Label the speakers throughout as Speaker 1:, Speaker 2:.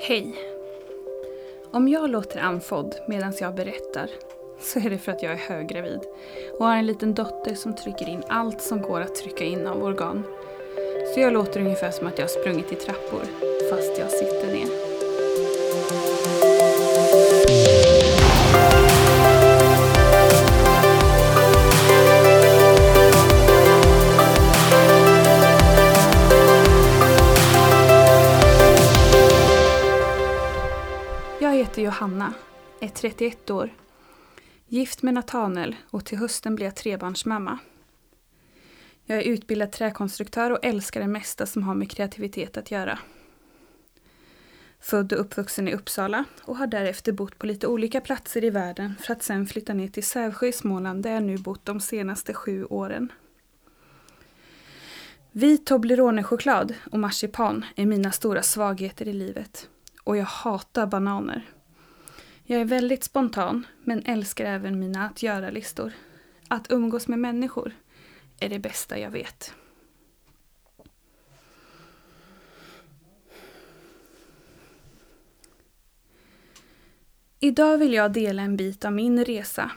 Speaker 1: Hej! Om jag låter andfådd medan jag berättar så är det för att jag är höggravid och har en liten dotter som trycker in allt som går att trycka in av organ. Så jag låter ungefär som att jag har sprungit i trappor fast jag sitter ner. Heter Johanna, är 31 år, gift med Natanel och till hösten blir jag trebarnsmamma. Jag är utbildad träkonstruktör och älskar det mesta som har med kreativitet att göra. Född och uppvuxen i Uppsala och har därefter bott på lite olika platser i världen för att sen flytta ner till Sävsjö i Småland där jag nu bott de senaste sju åren. Vit Toblerone-choklad och marsipan är mina stora svagheter i livet och jag hatar bananer. Jag är väldigt spontan men älskar även mina att göra-listor. Att umgås med människor är det bästa jag vet. Idag vill jag dela en bit av min resa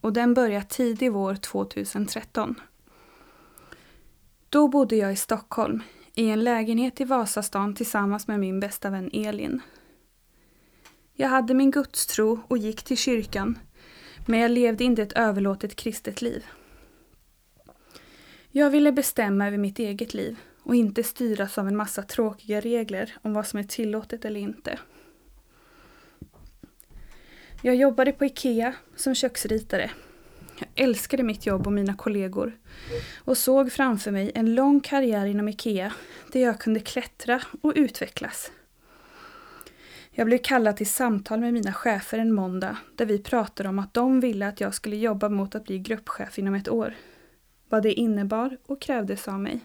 Speaker 1: och den börjar tidig vår 2013. Då bodde jag i Stockholm i en lägenhet i Vasastan tillsammans med min bästa vän Elin. Jag hade min gudstro och gick till kyrkan, men jag levde inte ett överlåtet kristet liv. Jag ville bestämma över mitt eget liv och inte styras av en massa tråkiga regler om vad som är tillåtet eller inte. Jag jobbade på IKEA som köksritare jag älskade mitt jobb och mina kollegor och såg framför mig en lång karriär inom IKEA där jag kunde klättra och utvecklas. Jag blev kallad till samtal med mina chefer en måndag där vi pratade om att de ville att jag skulle jobba mot att bli gruppchef inom ett år. Vad det innebar och krävdes av mig.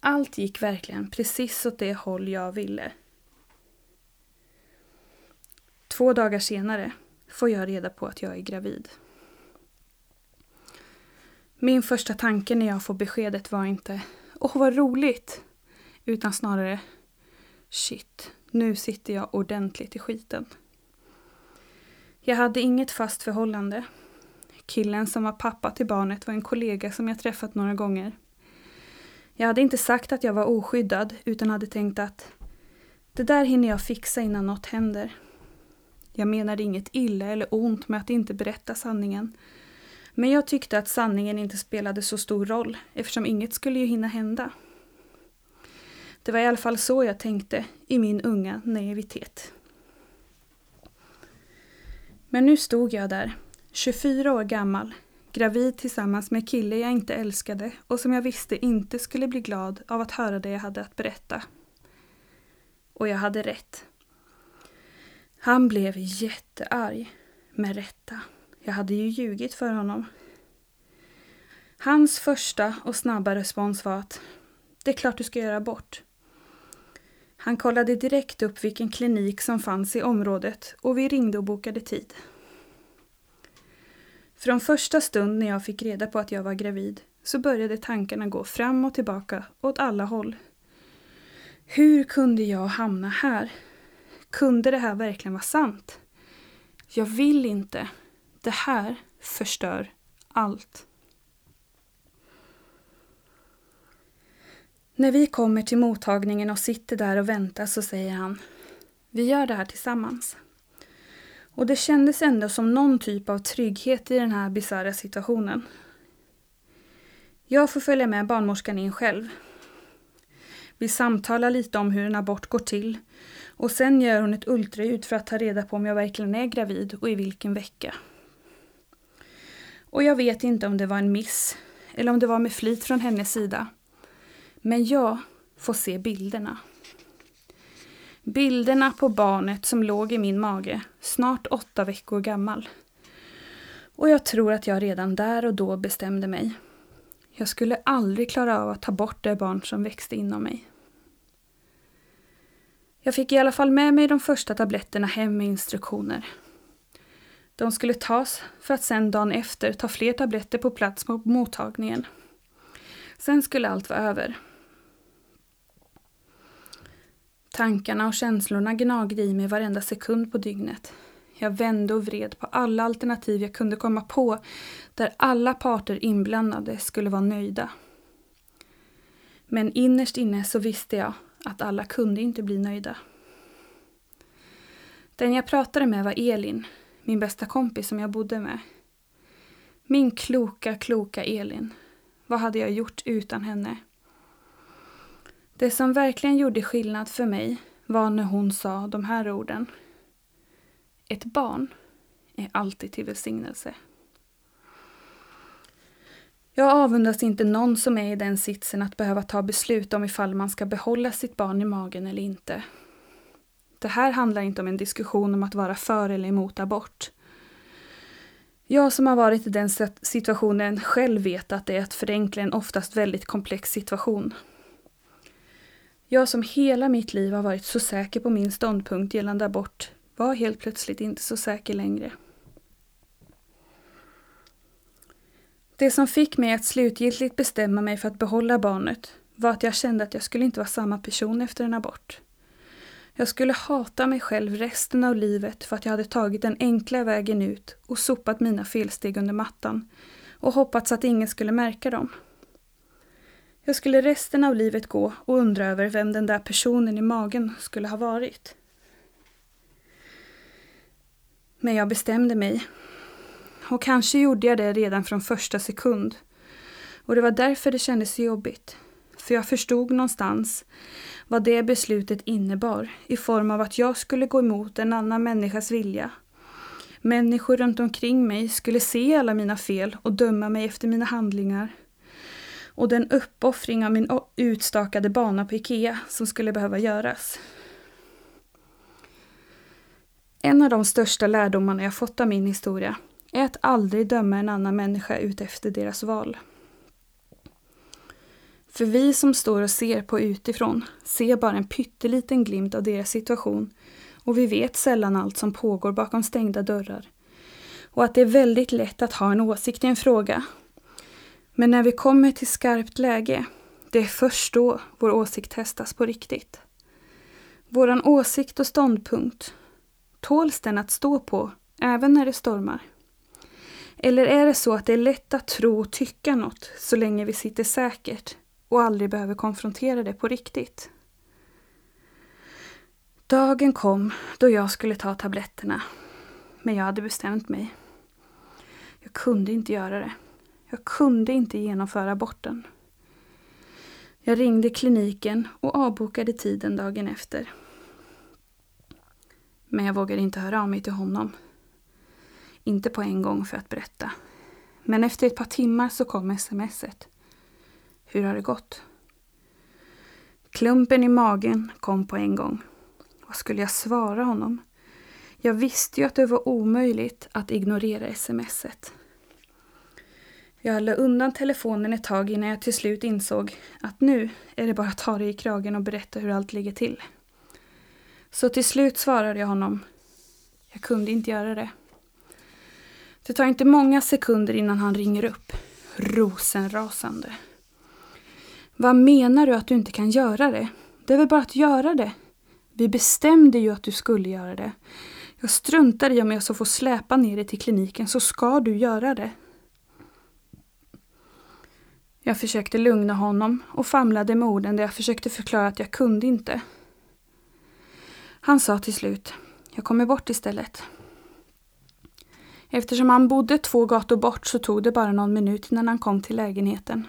Speaker 1: Allt gick verkligen precis åt det håll jag ville. Två dagar senare får jag reda på att jag är gravid. Min första tanke när jag får beskedet var inte Åh, vad roligt! Utan snarare Shit, nu sitter jag ordentligt i skiten. Jag hade inget fast förhållande. Killen som var pappa till barnet var en kollega som jag träffat några gånger. Jag hade inte sagt att jag var oskyddad utan hade tänkt att det där hinner jag fixa innan något händer. Jag menade inget illa eller ont med att inte berätta sanningen men jag tyckte att sanningen inte spelade så stor roll eftersom inget skulle ju hinna hända. Det var i alla fall så jag tänkte i min unga naivitet. Men nu stod jag där, 24 år gammal, gravid tillsammans med kille jag inte älskade och som jag visste inte skulle bli glad av att höra det jag hade att berätta. Och jag hade rätt. Han blev jättearg, med rätta. Jag hade ju ljugit för honom. Hans första och snabba respons var att det är klart du ska göra abort. Han kollade direkt upp vilken klinik som fanns i området och vi ringde och bokade tid. Från första stund när jag fick reda på att jag var gravid så började tankarna gå fram och tillbaka åt alla håll. Hur kunde jag hamna här? Kunde det här verkligen vara sant? Jag vill inte. Det här förstör allt. När vi kommer till mottagningen och sitter där och väntar så säger han Vi gör det här tillsammans. Och det kändes ändå som någon typ av trygghet i den här bisarra situationen. Jag får följa med barnmorskan in själv. Vi samtalar lite om hur en abort går till och sen gör hon ett ultraljud för att ta reda på om jag verkligen är gravid och i vilken vecka. Och jag vet inte om det var en miss eller om det var med flit från hennes sida. Men jag får se bilderna. Bilderna på barnet som låg i min mage, snart åtta veckor gammal. Och jag tror att jag redan där och då bestämde mig. Jag skulle aldrig klara av att ta bort det barn som växte inom mig. Jag fick i alla fall med mig de första tabletterna hem med instruktioner. De skulle tas för att sen dagen efter ta fler tabletter på plats på mottagningen. Sen skulle allt vara över. Tankarna och känslorna gnagde i mig varenda sekund på dygnet. Jag vände och vred på alla alternativ jag kunde komma på där alla parter inblandade skulle vara nöjda. Men innerst inne så visste jag att alla kunde inte bli nöjda. Den jag pratade med var Elin, min bästa kompis som jag bodde med. Min kloka, kloka Elin. Vad hade jag gjort utan henne? Det som verkligen gjorde skillnad för mig var när hon sa de här orden. Ett barn är alltid till välsignelse. Jag avundas inte någon som är i den sitsen att behöva ta beslut om ifall man ska behålla sitt barn i magen eller inte. Det här handlar inte om en diskussion om att vara för eller emot abort. Jag som har varit i den situationen själv vet att det är att förenkla en oftast väldigt komplex situation. Jag som hela mitt liv har varit så säker på min ståndpunkt gällande abort var helt plötsligt inte så säker längre. Det som fick mig att slutgiltigt bestämma mig för att behålla barnet var att jag kände att jag skulle inte vara samma person efter en abort. Jag skulle hata mig själv resten av livet för att jag hade tagit den enkla vägen ut och sopat mina felsteg under mattan och hoppats att ingen skulle märka dem. Jag skulle resten av livet gå och undra över vem den där personen i magen skulle ha varit. Men jag bestämde mig. Och kanske gjorde jag det redan från första sekund. Och det var därför det kändes så jobbigt. För jag förstod någonstans vad det beslutet innebar i form av att jag skulle gå emot en annan människas vilja. Människor runt omkring mig skulle se alla mina fel och döma mig efter mina handlingar. Och den uppoffring av min utstakade bana på Ikea som skulle behöva göras. En av de största lärdomarna jag fått av min historia är att aldrig döma en annan människa utefter deras val. För vi som står och ser på utifrån ser bara en pytteliten glimt av deras situation och vi vet sällan allt som pågår bakom stängda dörrar. Och att det är väldigt lätt att ha en åsikt i en fråga. Men när vi kommer till skarpt läge, det är först då vår åsikt testas på riktigt. Våran åsikt och ståndpunkt, tåls den att stå på även när det stormar? Eller är det så att det är lätt att tro och tycka något så länge vi sitter säkert och aldrig behöver konfrontera det på riktigt. Dagen kom då jag skulle ta tabletterna. Men jag hade bestämt mig. Jag kunde inte göra det. Jag kunde inte genomföra aborten. Jag ringde kliniken och avbokade tiden dagen efter. Men jag vågade inte höra av mig till honom. Inte på en gång för att berätta. Men efter ett par timmar så kom smset. Hur har det gått? Klumpen i magen kom på en gång. Vad skulle jag svara honom? Jag visste ju att det var omöjligt att ignorera smset. Jag la undan telefonen ett tag innan jag till slut insåg att nu är det bara att ta dig i kragen och berätta hur allt ligger till. Så till slut svarade jag honom. Jag kunde inte göra det. Det tar inte många sekunder innan han ringer upp, rosenrasande. Vad menar du att du inte kan göra det? Det är väl bara att göra det. Vi bestämde ju att du skulle göra det. Jag struntar i om jag så får släpa ner dig till kliniken så ska du göra det. Jag försökte lugna honom och famlade med orden där jag försökte förklara att jag kunde inte. Han sa till slut, jag kommer bort istället. Eftersom han bodde två gator bort så tog det bara någon minut innan han kom till lägenheten.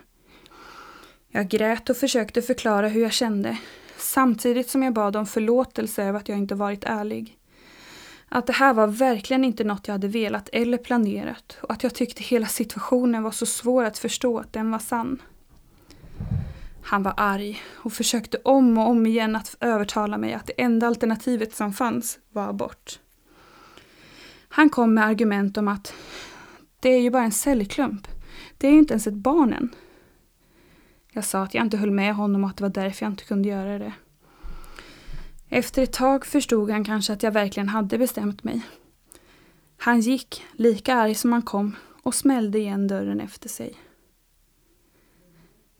Speaker 1: Jag grät och försökte förklara hur jag kände, samtidigt som jag bad om förlåtelse över att jag inte varit ärlig. Att det här var verkligen inte något jag hade velat eller planerat och att jag tyckte hela situationen var så svår att förstå att den var sann. Han var arg och försökte om och om igen att övertala mig att det enda alternativet som fanns var abort. Han kom med argument om att det är ju bara en cellklump. Det är ju inte ens ett barn än. Jag sa att jag inte höll med honom och att det var därför jag inte kunde göra det. Efter ett tag förstod han kanske att jag verkligen hade bestämt mig. Han gick, lika arg som han kom, och smällde igen dörren efter sig.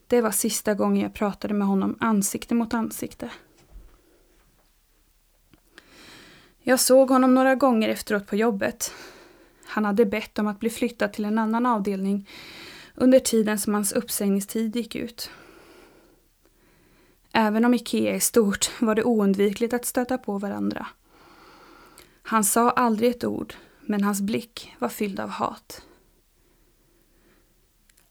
Speaker 1: Det var sista gången jag pratade med honom ansikte mot ansikte. Jag såg honom några gånger efteråt på jobbet. Han hade bett om att bli flyttad till en annan avdelning under tiden som hans uppsägningstid gick ut. Även om Ikea är stort var det oundvikligt att stöta på varandra. Han sa aldrig ett ord, men hans blick var fylld av hat.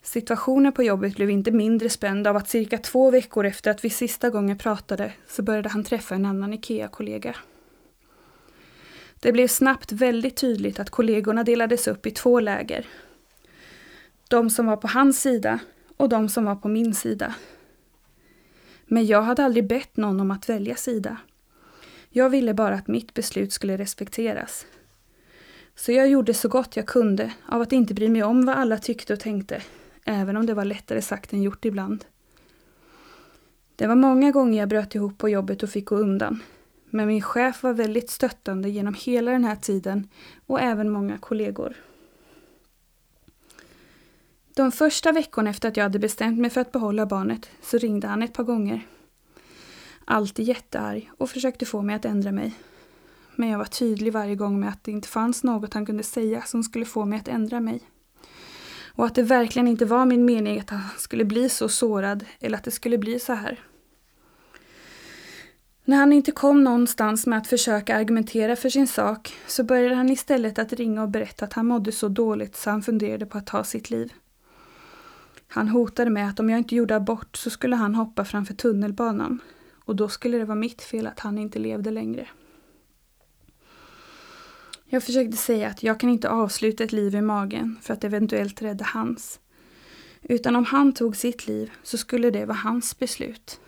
Speaker 1: Situationen på jobbet blev inte mindre spänd av att cirka två veckor efter att vi sista gången pratade så började han träffa en annan IKEA-kollega. Det blev snabbt väldigt tydligt att kollegorna delades upp i två läger. De som var på hans sida och de som var på min sida. Men jag hade aldrig bett någon om att välja sida. Jag ville bara att mitt beslut skulle respekteras. Så jag gjorde så gott jag kunde av att inte bry mig om vad alla tyckte och tänkte, även om det var lättare sagt än gjort ibland. Det var många gånger jag bröt ihop på jobbet och fick gå undan. Men min chef var väldigt stöttande genom hela den här tiden och även många kollegor. De första veckorna efter att jag hade bestämt mig för att behålla barnet så ringde han ett par gånger. Alltid jättearg och försökte få mig att ändra mig. Men jag var tydlig varje gång med att det inte fanns något han kunde säga som skulle få mig att ändra mig. Och att det verkligen inte var min mening att han skulle bli så sårad eller att det skulle bli så här. När han inte kom någonstans med att försöka argumentera för sin sak så började han istället att ringa och berätta att han mådde så dåligt så han funderade på att ta sitt liv. Han hotade med att om jag inte gjorde abort så skulle han hoppa framför tunnelbanan och då skulle det vara mitt fel att han inte levde längre. Jag försökte säga att jag kan inte avsluta ett liv i magen för att eventuellt rädda hans. Utan om han tog sitt liv så skulle det vara hans beslut.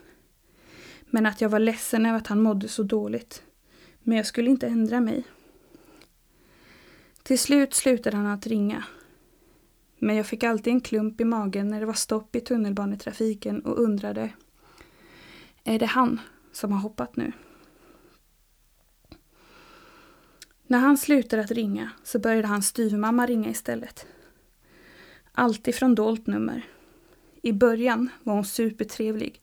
Speaker 1: Men att jag var ledsen över att han mådde så dåligt. Men jag skulle inte ändra mig. Till slut slutade han att ringa. Men jag fick alltid en klump i magen när det var stopp i tunnelbanetrafiken och undrade. Är det han som har hoppat nu? När han slutade att ringa så började hans styvmamma ringa istället. Alltid från dolt nummer. I början var hon supertrevlig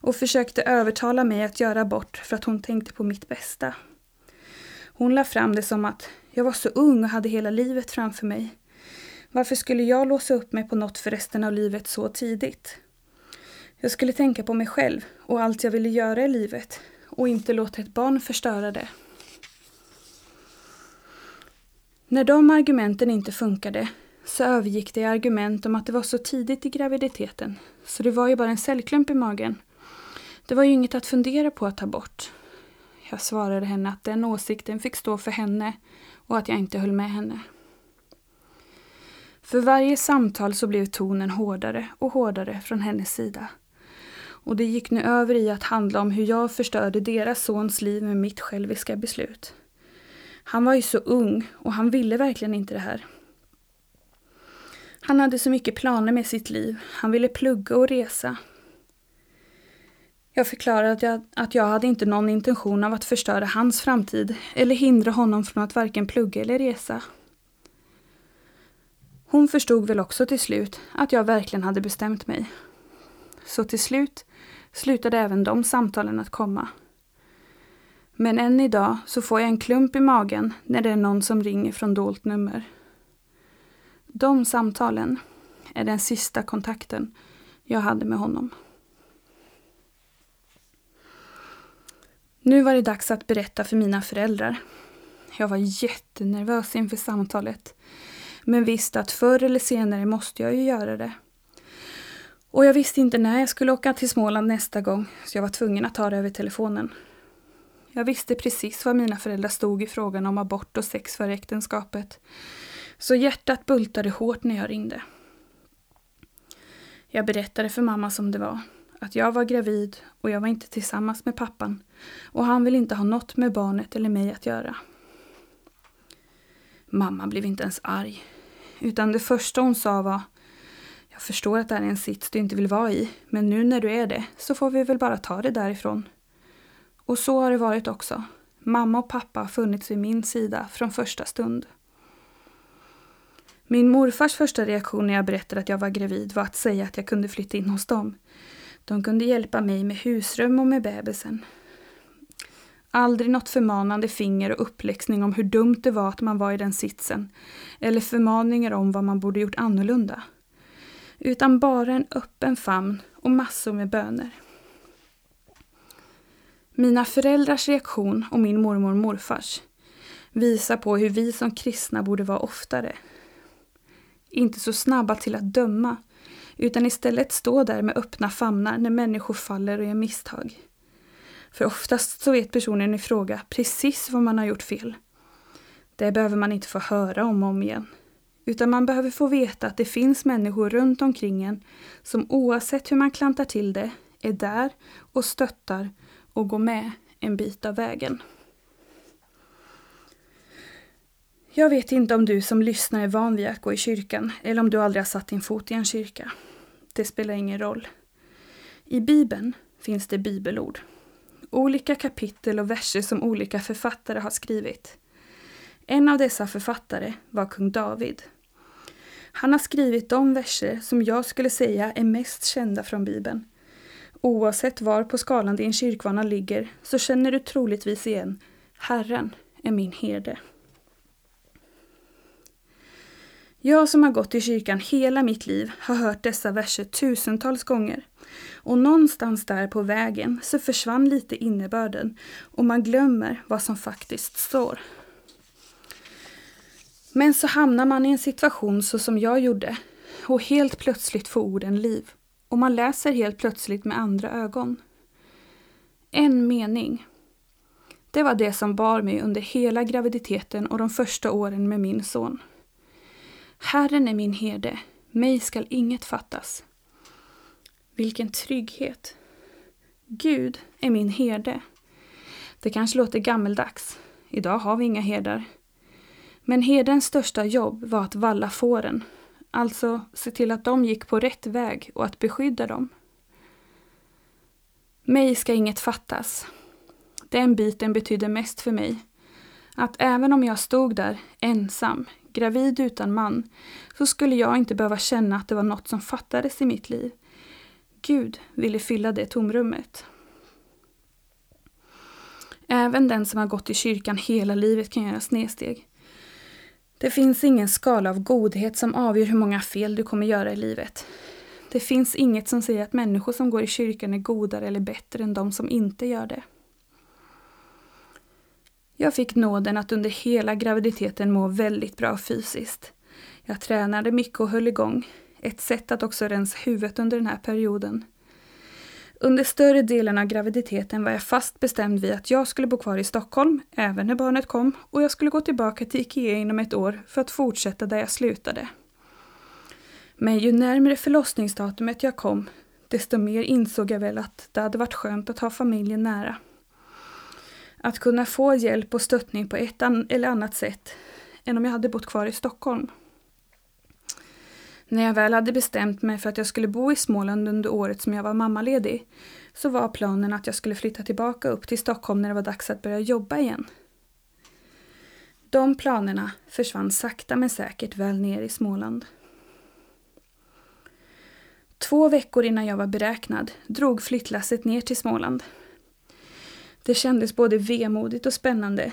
Speaker 1: och försökte övertala mig att göra abort för att hon tänkte på mitt bästa. Hon la fram det som att jag var så ung och hade hela livet framför mig. Varför skulle jag låsa upp mig på något för resten av livet så tidigt? Jag skulle tänka på mig själv och allt jag ville göra i livet och inte låta ett barn förstöra det. När de argumenten inte funkade så övergick det i argument om att det var så tidigt i graviditeten så det var ju bara en cellklump i magen. Det var ju inget att fundera på att ta bort. Jag svarade henne att den åsikten fick stå för henne och att jag inte höll med henne. För varje samtal så blev tonen hårdare och hårdare från hennes sida. Och det gick nu över i att handla om hur jag förstörde deras sons liv med mitt själviska beslut. Han var ju så ung och han ville verkligen inte det här. Han hade så mycket planer med sitt liv. Han ville plugga och resa. Jag förklarade att jag, att jag hade inte någon intention av att förstöra hans framtid eller hindra honom från att varken plugga eller resa. Hon förstod väl också till slut att jag verkligen hade bestämt mig. Så till slut slutade även de samtalen att komma. Men än idag så får jag en klump i magen när det är någon som ringer från dolt nummer. De samtalen är den sista kontakten jag hade med honom. Nu var det dags att berätta för mina föräldrar. Jag var jättenervös inför samtalet. Men visste att förr eller senare måste jag ju göra det. Och jag visste inte när jag skulle åka till Småland nästa gång, så jag var tvungen att ta det över telefonen. Jag visste precis var mina föräldrar stod i frågan om abort och sex före äktenskapet. Så hjärtat bultade hårt när jag ringde. Jag berättade för mamma som det var. Att jag var gravid och jag var inte tillsammans med pappan. Och han vill inte ha något med barnet eller mig att göra. Mamma blev inte ens arg. Utan det första hon sa var Jag förstår att det här är en sits du inte vill vara i. Men nu när du är det så får vi väl bara ta det därifrån. Och så har det varit också. Mamma och pappa har funnits vid min sida från första stund. Min morfars första reaktion när jag berättade att jag var gravid var att säga att jag kunde flytta in hos dem. De kunde hjälpa mig med husrum och med bebisen. Aldrig något förmanande finger och uppläxning om hur dumt det var att man var i den sitsen. Eller förmaningar om vad man borde gjort annorlunda. Utan bara en öppen famn och massor med böner. Mina föräldrars reaktion och min mormor och morfars visar på hur vi som kristna borde vara oftare. Inte så snabba till att döma, utan istället stå där med öppna famnar när människor faller och gör misstag. För oftast så vet personen i fråga precis vad man har gjort fel. Det behöver man inte få höra om och om igen. Utan man behöver få veta att det finns människor runt omkring en som oavsett hur man klantar till det är där och stöttar och går med en bit av vägen. Jag vet inte om du som lyssnar är van vid att gå i kyrkan eller om du aldrig har satt din fot i en kyrka. Det spelar ingen roll. I Bibeln finns det bibelord. Olika kapitel och verser som olika författare har skrivit. En av dessa författare var kung David. Han har skrivit de verser som jag skulle säga är mest kända från Bibeln. Oavsett var på skalan din kyrkvana ligger så känner du troligtvis igen Herren är min herde. Jag som har gått i kyrkan hela mitt liv har hört dessa verser tusentals gånger. Och någonstans där på vägen så försvann lite innebörden och man glömmer vad som faktiskt står. Men så hamnar man i en situation så som jag gjorde och helt plötsligt får orden liv. Och man läser helt plötsligt med andra ögon. En mening. Det var det som bar mig under hela graviditeten och de första åren med min son. Herren är min herde, mig skall inget fattas. Vilken trygghet! Gud är min herde. Det kanske låter gammeldags. Idag har vi inga herdar. Men herdens största jobb var att valla fåren, alltså se till att de gick på rätt väg och att beskydda dem. Mig ska inget fattas. Den biten betydde mest för mig. Att även om jag stod där ensam, gravid utan man, så skulle jag inte behöva känna att det var något som fattades i mitt liv. Gud ville fylla det tomrummet. Även den som har gått i kyrkan hela livet kan göra snedsteg. Det finns ingen skala av godhet som avgör hur många fel du kommer göra i livet. Det finns inget som säger att människor som går i kyrkan är godare eller bättre än de som inte gör det. Jag fick nåden att under hela graviditeten må väldigt bra fysiskt. Jag tränade mycket och höll igång. Ett sätt att också rensa huvudet under den här perioden. Under större delen av graviditeten var jag fast bestämd vid att jag skulle bo kvar i Stockholm, även när barnet kom, och jag skulle gå tillbaka till IKEA inom ett år för att fortsätta där jag slutade. Men ju närmare förlossningsdatumet jag kom, desto mer insåg jag väl att det hade varit skönt att ha familjen nära. Att kunna få hjälp och stöttning på ett eller annat sätt än om jag hade bott kvar i Stockholm. När jag väl hade bestämt mig för att jag skulle bo i Småland under året som jag var mammaledig så var planen att jag skulle flytta tillbaka upp till Stockholm när det var dags att börja jobba igen. De planerna försvann sakta men säkert väl ner i Småland. Två veckor innan jag var beräknad drog flyttlasset ner till Småland. Det kändes både vemodigt och spännande.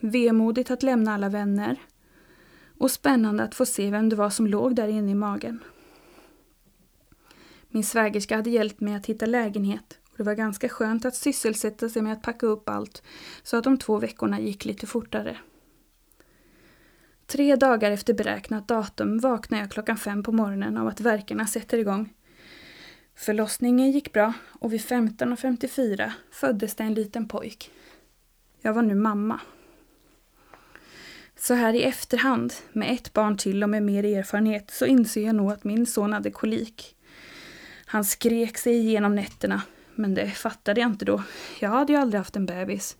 Speaker 1: Vemodigt att lämna alla vänner och spännande att få se vem det var som låg där inne i magen. Min svägerska hade hjälpt mig att hitta lägenhet och det var ganska skönt att sysselsätta sig med att packa upp allt så att de två veckorna gick lite fortare. Tre dagar efter beräknat datum vaknade jag klockan fem på morgonen av att verkarna sätter igång. Förlossningen gick bra och vid 15.54 föddes det en liten pojk. Jag var nu mamma. Så här i efterhand, med ett barn till och med mer erfarenhet, så inser jag nog att min son hade kolik. Han skrek sig igenom nätterna, men det fattade jag inte då. Jag hade ju aldrig haft en bebis.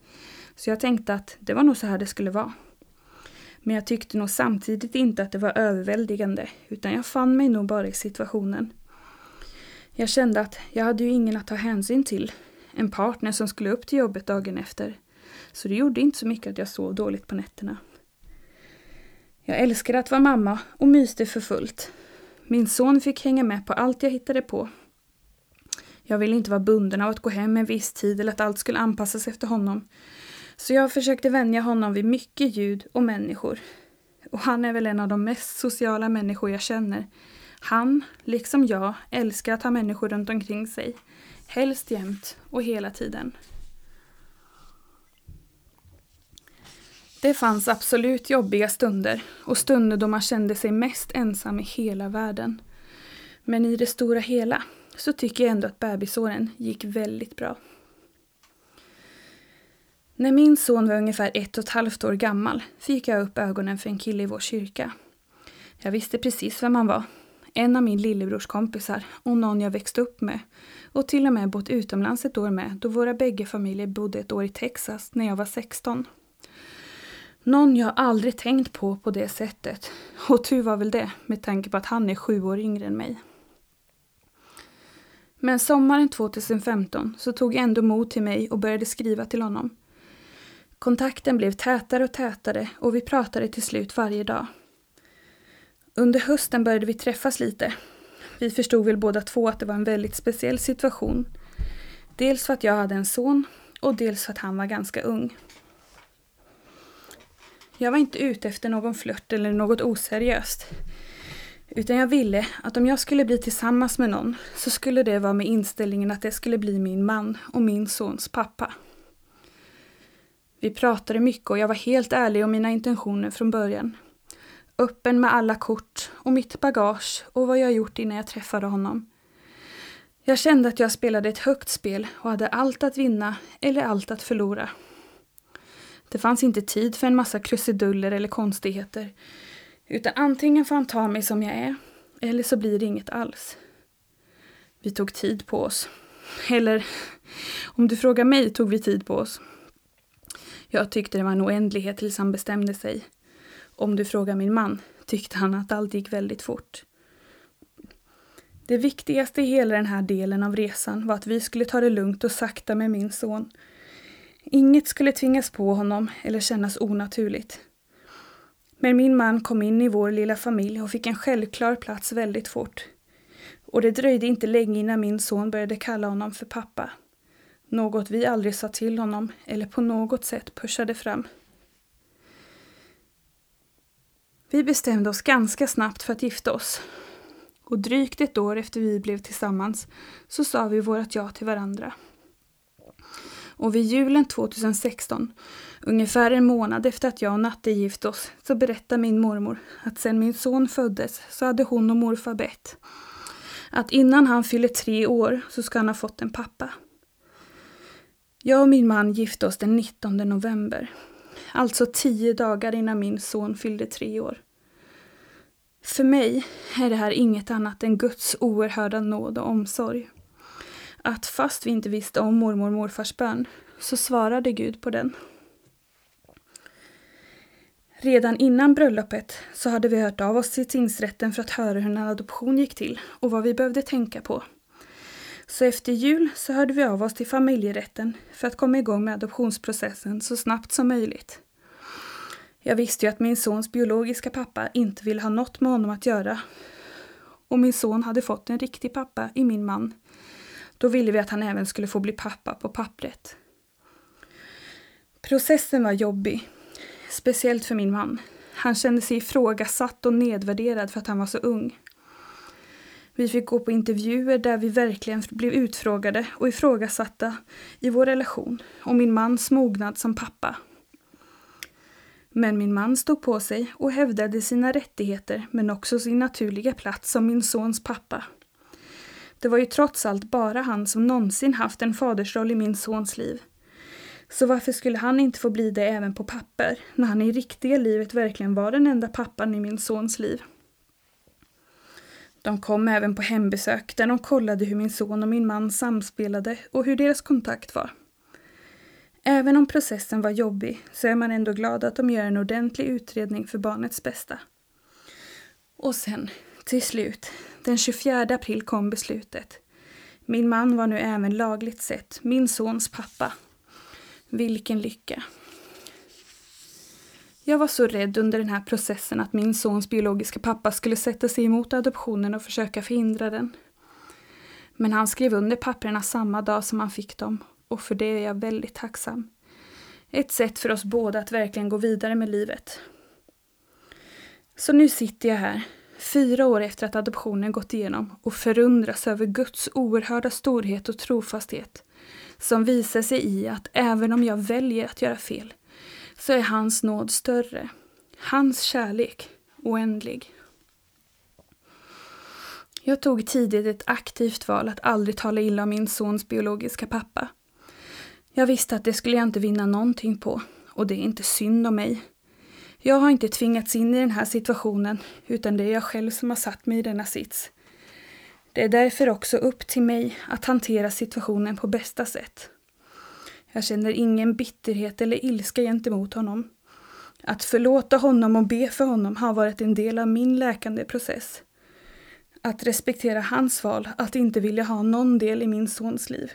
Speaker 1: Så jag tänkte att det var nog så här det skulle vara. Men jag tyckte nog samtidigt inte att det var överväldigande, utan jag fann mig nog bara i situationen. Jag kände att jag hade ju ingen att ta hänsyn till. En partner som skulle upp till jobbet dagen efter. Så det gjorde inte så mycket att jag sov dåligt på nätterna. Jag älskade att vara mamma och myste för fullt. Min son fick hänga med på allt jag hittade på. Jag ville inte vara bunden av att gå hem en viss tid eller att allt skulle anpassas efter honom. Så jag försökte vänja honom vid mycket ljud och människor. Och han är väl en av de mest sociala människor jag känner. Han, liksom jag, älskar att ha människor runt omkring sig. Helst jämt och hela tiden. Det fanns absolut jobbiga stunder och stunder då man kände sig mest ensam i hela världen. Men i det stora hela så tycker jag ändå att bebisåren gick väldigt bra. När min son var ungefär ett och ett halvt år gammal fick jag upp ögonen för en kille i vår kyrka. Jag visste precis vem han var. En av min lillebrors kompisar och någon jag växte upp med. Och till och med bott utomlands ett år med då våra bägge familjer bodde ett år i Texas när jag var 16. Någon jag aldrig tänkt på på det sättet. Och tur var väl det med tanke på att han är sju år yngre än mig. Men sommaren 2015 så tog jag ändå mod till mig och började skriva till honom. Kontakten blev tätare och tätare och vi pratade till slut varje dag. Under hösten började vi träffas lite. Vi förstod väl båda två att det var en väldigt speciell situation. Dels för att jag hade en son och dels för att han var ganska ung. Jag var inte ute efter någon flört eller något oseriöst. Utan jag ville att om jag skulle bli tillsammans med någon så skulle det vara med inställningen att det skulle bli min man och min sons pappa. Vi pratade mycket och jag var helt ärlig om mina intentioner från början. Öppen med alla kort och mitt bagage och vad jag gjort innan jag träffade honom. Jag kände att jag spelade ett högt spel och hade allt att vinna eller allt att förlora. Det fanns inte tid för en massa krusiduller eller konstigheter. Utan antingen får han ta mig som jag är, eller så blir det inget alls. Vi tog tid på oss. Eller, om du frågar mig tog vi tid på oss. Jag tyckte det var en oändlighet tills han bestämde sig. Om du frågar min man tyckte han att allt gick väldigt fort. Det viktigaste i hela den här delen av resan var att vi skulle ta det lugnt och sakta med min son. Inget skulle tvingas på honom eller kännas onaturligt. Men min man kom in i vår lilla familj och fick en självklar plats väldigt fort. Och det dröjde inte länge innan min son började kalla honom för pappa. Något vi aldrig sa till honom eller på något sätt pushade fram. Vi bestämde oss ganska snabbt för att gifta oss. Och drygt ett år efter vi blev tillsammans så sa vi vårt ja till varandra. Och vid julen 2016, ungefär en månad efter att jag och Natte gift oss, så berättar min mormor att sedan min son föddes så hade hon och morfar bett att innan han fyller tre år så ska han ha fått en pappa. Jag och min man gifte oss den 19 november. Alltså tio dagar innan min son fyllde tre år. För mig är det här inget annat än Guds oerhörda nåd och omsorg. Att fast vi inte visste om mormor och morfars bön så svarade Gud på den. Redan innan bröllopet så hade vi hört av oss till tingsrätten för att höra hur en adoption gick till och vad vi behövde tänka på. Så efter jul så hörde vi av oss till familjerätten för att komma igång med adoptionsprocessen så snabbt som möjligt. Jag visste ju att min sons biologiska pappa inte ville ha något med honom att göra. Och min son hade fått en riktig pappa i min man. Då ville vi att han även skulle få bli pappa på pappret. Processen var jobbig. Speciellt för min man. Han kände sig ifrågasatt och nedvärderad för att han var så ung. Vi fick gå på intervjuer där vi verkligen blev utfrågade och ifrågasatta i vår relation och min mans mognad som pappa. Men min man stod på sig och hävdade sina rättigheter men också sin naturliga plats som min sons pappa. Det var ju trots allt bara han som någonsin haft en fadersroll i min sons liv. Så varför skulle han inte få bli det även på papper, när han i riktiga livet verkligen var den enda pappan i min sons liv? De kom även på hembesök där de kollade hur min son och min man samspelade och hur deras kontakt var. Även om processen var jobbig så är man ändå glad att de gör en ordentlig utredning för barnets bästa. Och sen, till slut, den 24 april kom beslutet. Min man var nu även lagligt sett min sons pappa. Vilken lycka! Jag var så rädd under den här processen att min sons biologiska pappa skulle sätta sig emot adoptionen och försöka förhindra den. Men han skrev under papperna samma dag som han fick dem och för det är jag väldigt tacksam. Ett sätt för oss båda att verkligen gå vidare med livet. Så nu sitter jag här, fyra år efter att adoptionen gått igenom och förundras över Guds oerhörda storhet och trofasthet som visar sig i att även om jag väljer att göra fel så är hans nåd större. Hans kärlek oändlig. Jag tog tidigt ett aktivt val att aldrig tala illa om min sons biologiska pappa. Jag visste att det skulle jag inte vinna någonting på och det är inte synd om mig. Jag har inte tvingats in i den här situationen utan det är jag själv som har satt mig i denna sits. Det är därför också upp till mig att hantera situationen på bästa sätt. Jag känner ingen bitterhet eller ilska gentemot honom. Att förlåta honom och be för honom har varit en del av min läkande process. Att respektera hans val att inte vilja ha någon del i min sons liv.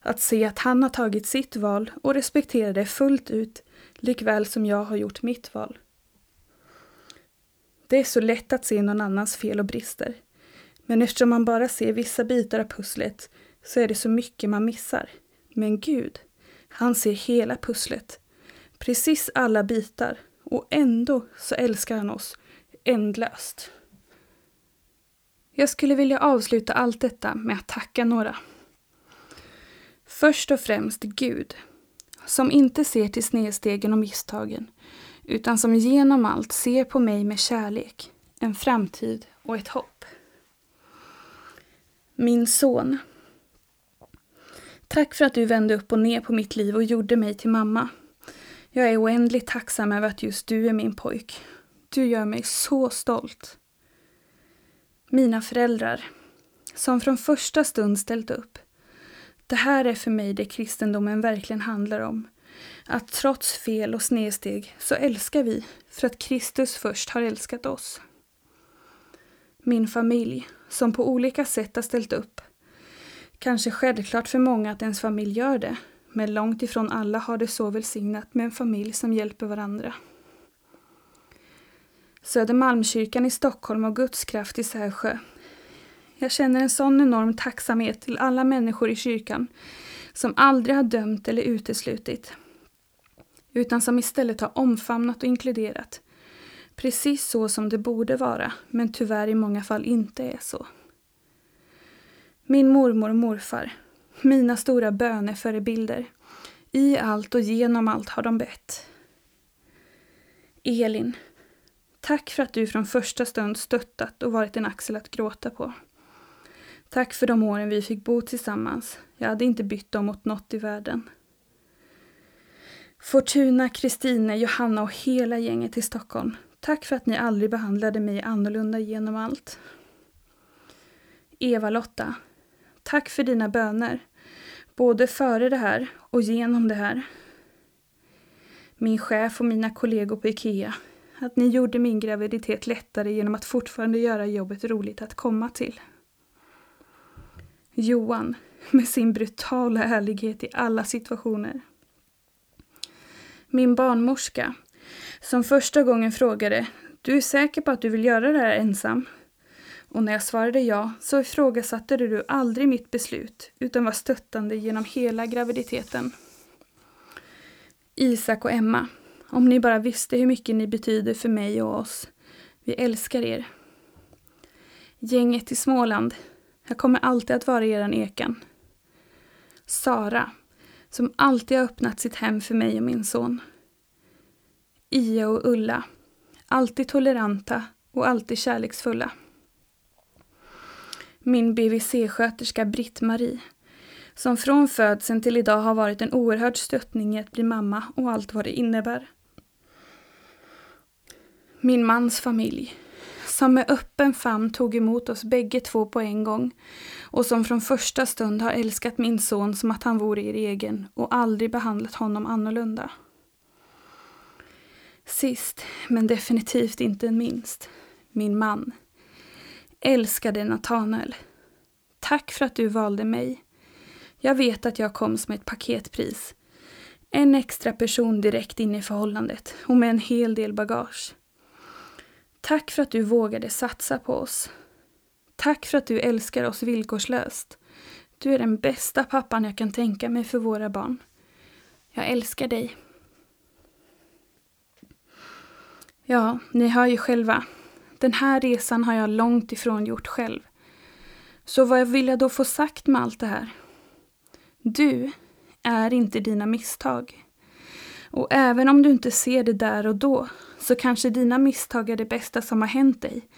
Speaker 1: Att se att han har tagit sitt val och respektera det fullt ut, likväl som jag har gjort mitt val. Det är så lätt att se någon annans fel och brister. Men eftersom man bara ser vissa bitar av pusslet så är det så mycket man missar. Men Gud, han ser hela pusslet. Precis alla bitar. Och ändå så älskar han oss ändlöst. Jag skulle vilja avsluta allt detta med att tacka några. Först och främst Gud, som inte ser till snedstegen och misstagen, utan som genom allt ser på mig med kärlek, en framtid och ett hopp. Min son. Tack för att du vände upp och ner på mitt liv och gjorde mig till mamma. Jag är oändligt tacksam över att just du är min pojk. Du gör mig så stolt. Mina föräldrar, som från första stund ställt upp. Det här är för mig det kristendomen verkligen handlar om. Att trots fel och snedsteg så älskar vi för att Kristus först har älskat oss. Min familj, som på olika sätt har ställt upp. Kanske självklart för många att ens familj gör det, men långt ifrån alla har det så välsignat med en familj som hjälper varandra. Södermalmskyrkan i Stockholm och Guds kraft i Sävsjö. Jag känner en sån enorm tacksamhet till alla människor i kyrkan som aldrig har dömt eller uteslutit, utan som istället har omfamnat och inkluderat. Precis så som det borde vara, men tyvärr i många fall inte är så. Min mormor och morfar, mina stora böneförebilder. I allt och genom allt har de bett. Elin, tack för att du från första stund stöttat och varit en axel att gråta på. Tack för de åren vi fick bo tillsammans. Jag hade inte bytt dem mot något i världen. Fortuna, Kristine, Johanna och hela gänget i Stockholm. Tack för att ni aldrig behandlade mig annorlunda genom allt. Eva-Lotta, tack för dina böner. Både före det här och genom det här. Min chef och mina kollegor på IKEA. Att ni gjorde min graviditet lättare genom att fortfarande göra jobbet roligt att komma till. Johan, med sin brutala ärlighet i alla situationer. Min barnmorska, som första gången frågade Du är säker på att du vill göra det här ensam? Och när jag svarade ja så ifrågasatte du aldrig mitt beslut utan var stöttande genom hela graviditeten. Isak och Emma, om ni bara visste hur mycket ni betyder för mig och oss. Vi älskar er. Gänget i Småland, jag kommer alltid att vara eran ekan. Sara, som alltid har öppnat sitt hem för mig och min son. Ia och Ulla, alltid toleranta och alltid kärleksfulla. Min BVC-sköterska Britt-Marie, som från födseln till idag har varit en oerhörd stöttning i att bli mamma och allt vad det innebär. Min mans familj, som med öppen famn tog emot oss bägge två på en gång och som från första stund har älskat min son som att han vore er egen och aldrig behandlat honom annorlunda. Sist, men definitivt inte minst, min man. Älskade Nathanael. Tack för att du valde mig. Jag vet att jag kom som ett paketpris. En extra person direkt in i förhållandet och med en hel del bagage. Tack för att du vågade satsa på oss. Tack för att du älskar oss villkorslöst. Du är den bästa pappan jag kan tänka mig för våra barn. Jag älskar dig. Ja, ni hör ju själva. Den här resan har jag långt ifrån gjort själv. Så vad vill jag då få sagt med allt det här? Du är inte dina misstag. Och även om du inte ser det där och då så kanske dina misstag är det bästa som har hänt dig.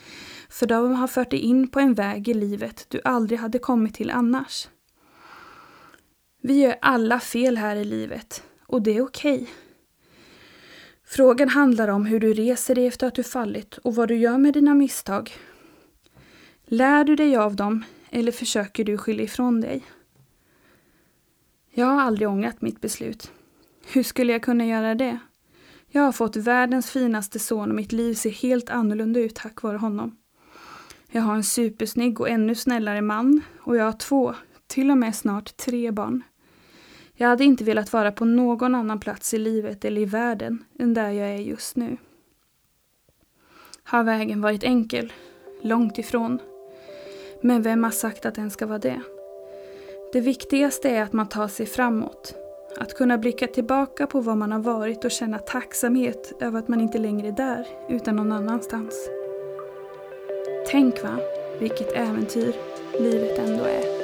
Speaker 1: För de har fört dig in på en väg i livet du aldrig hade kommit till annars. Vi gör alla fel här i livet och det är okej. Okay. Frågan handlar om hur du reser dig efter att du fallit och vad du gör med dina misstag. Lär du dig av dem eller försöker du skylla ifrån dig? Jag har aldrig ångrat mitt beslut. Hur skulle jag kunna göra det? Jag har fått världens finaste son och mitt liv ser helt annorlunda ut tack vare honom. Jag har en supersnygg och ännu snällare man och jag har två, till och med snart tre barn. Jag hade inte velat vara på någon annan plats i livet eller i världen än där jag är just nu. Har vägen varit enkel? Långt ifrån. Men vem har sagt att den ska vara det? Det viktigaste är att man tar sig framåt. Att kunna blicka tillbaka på vad man har varit och känna tacksamhet över att man inte längre är där, utan någon annanstans. Tänk va, vilket äventyr livet ändå är.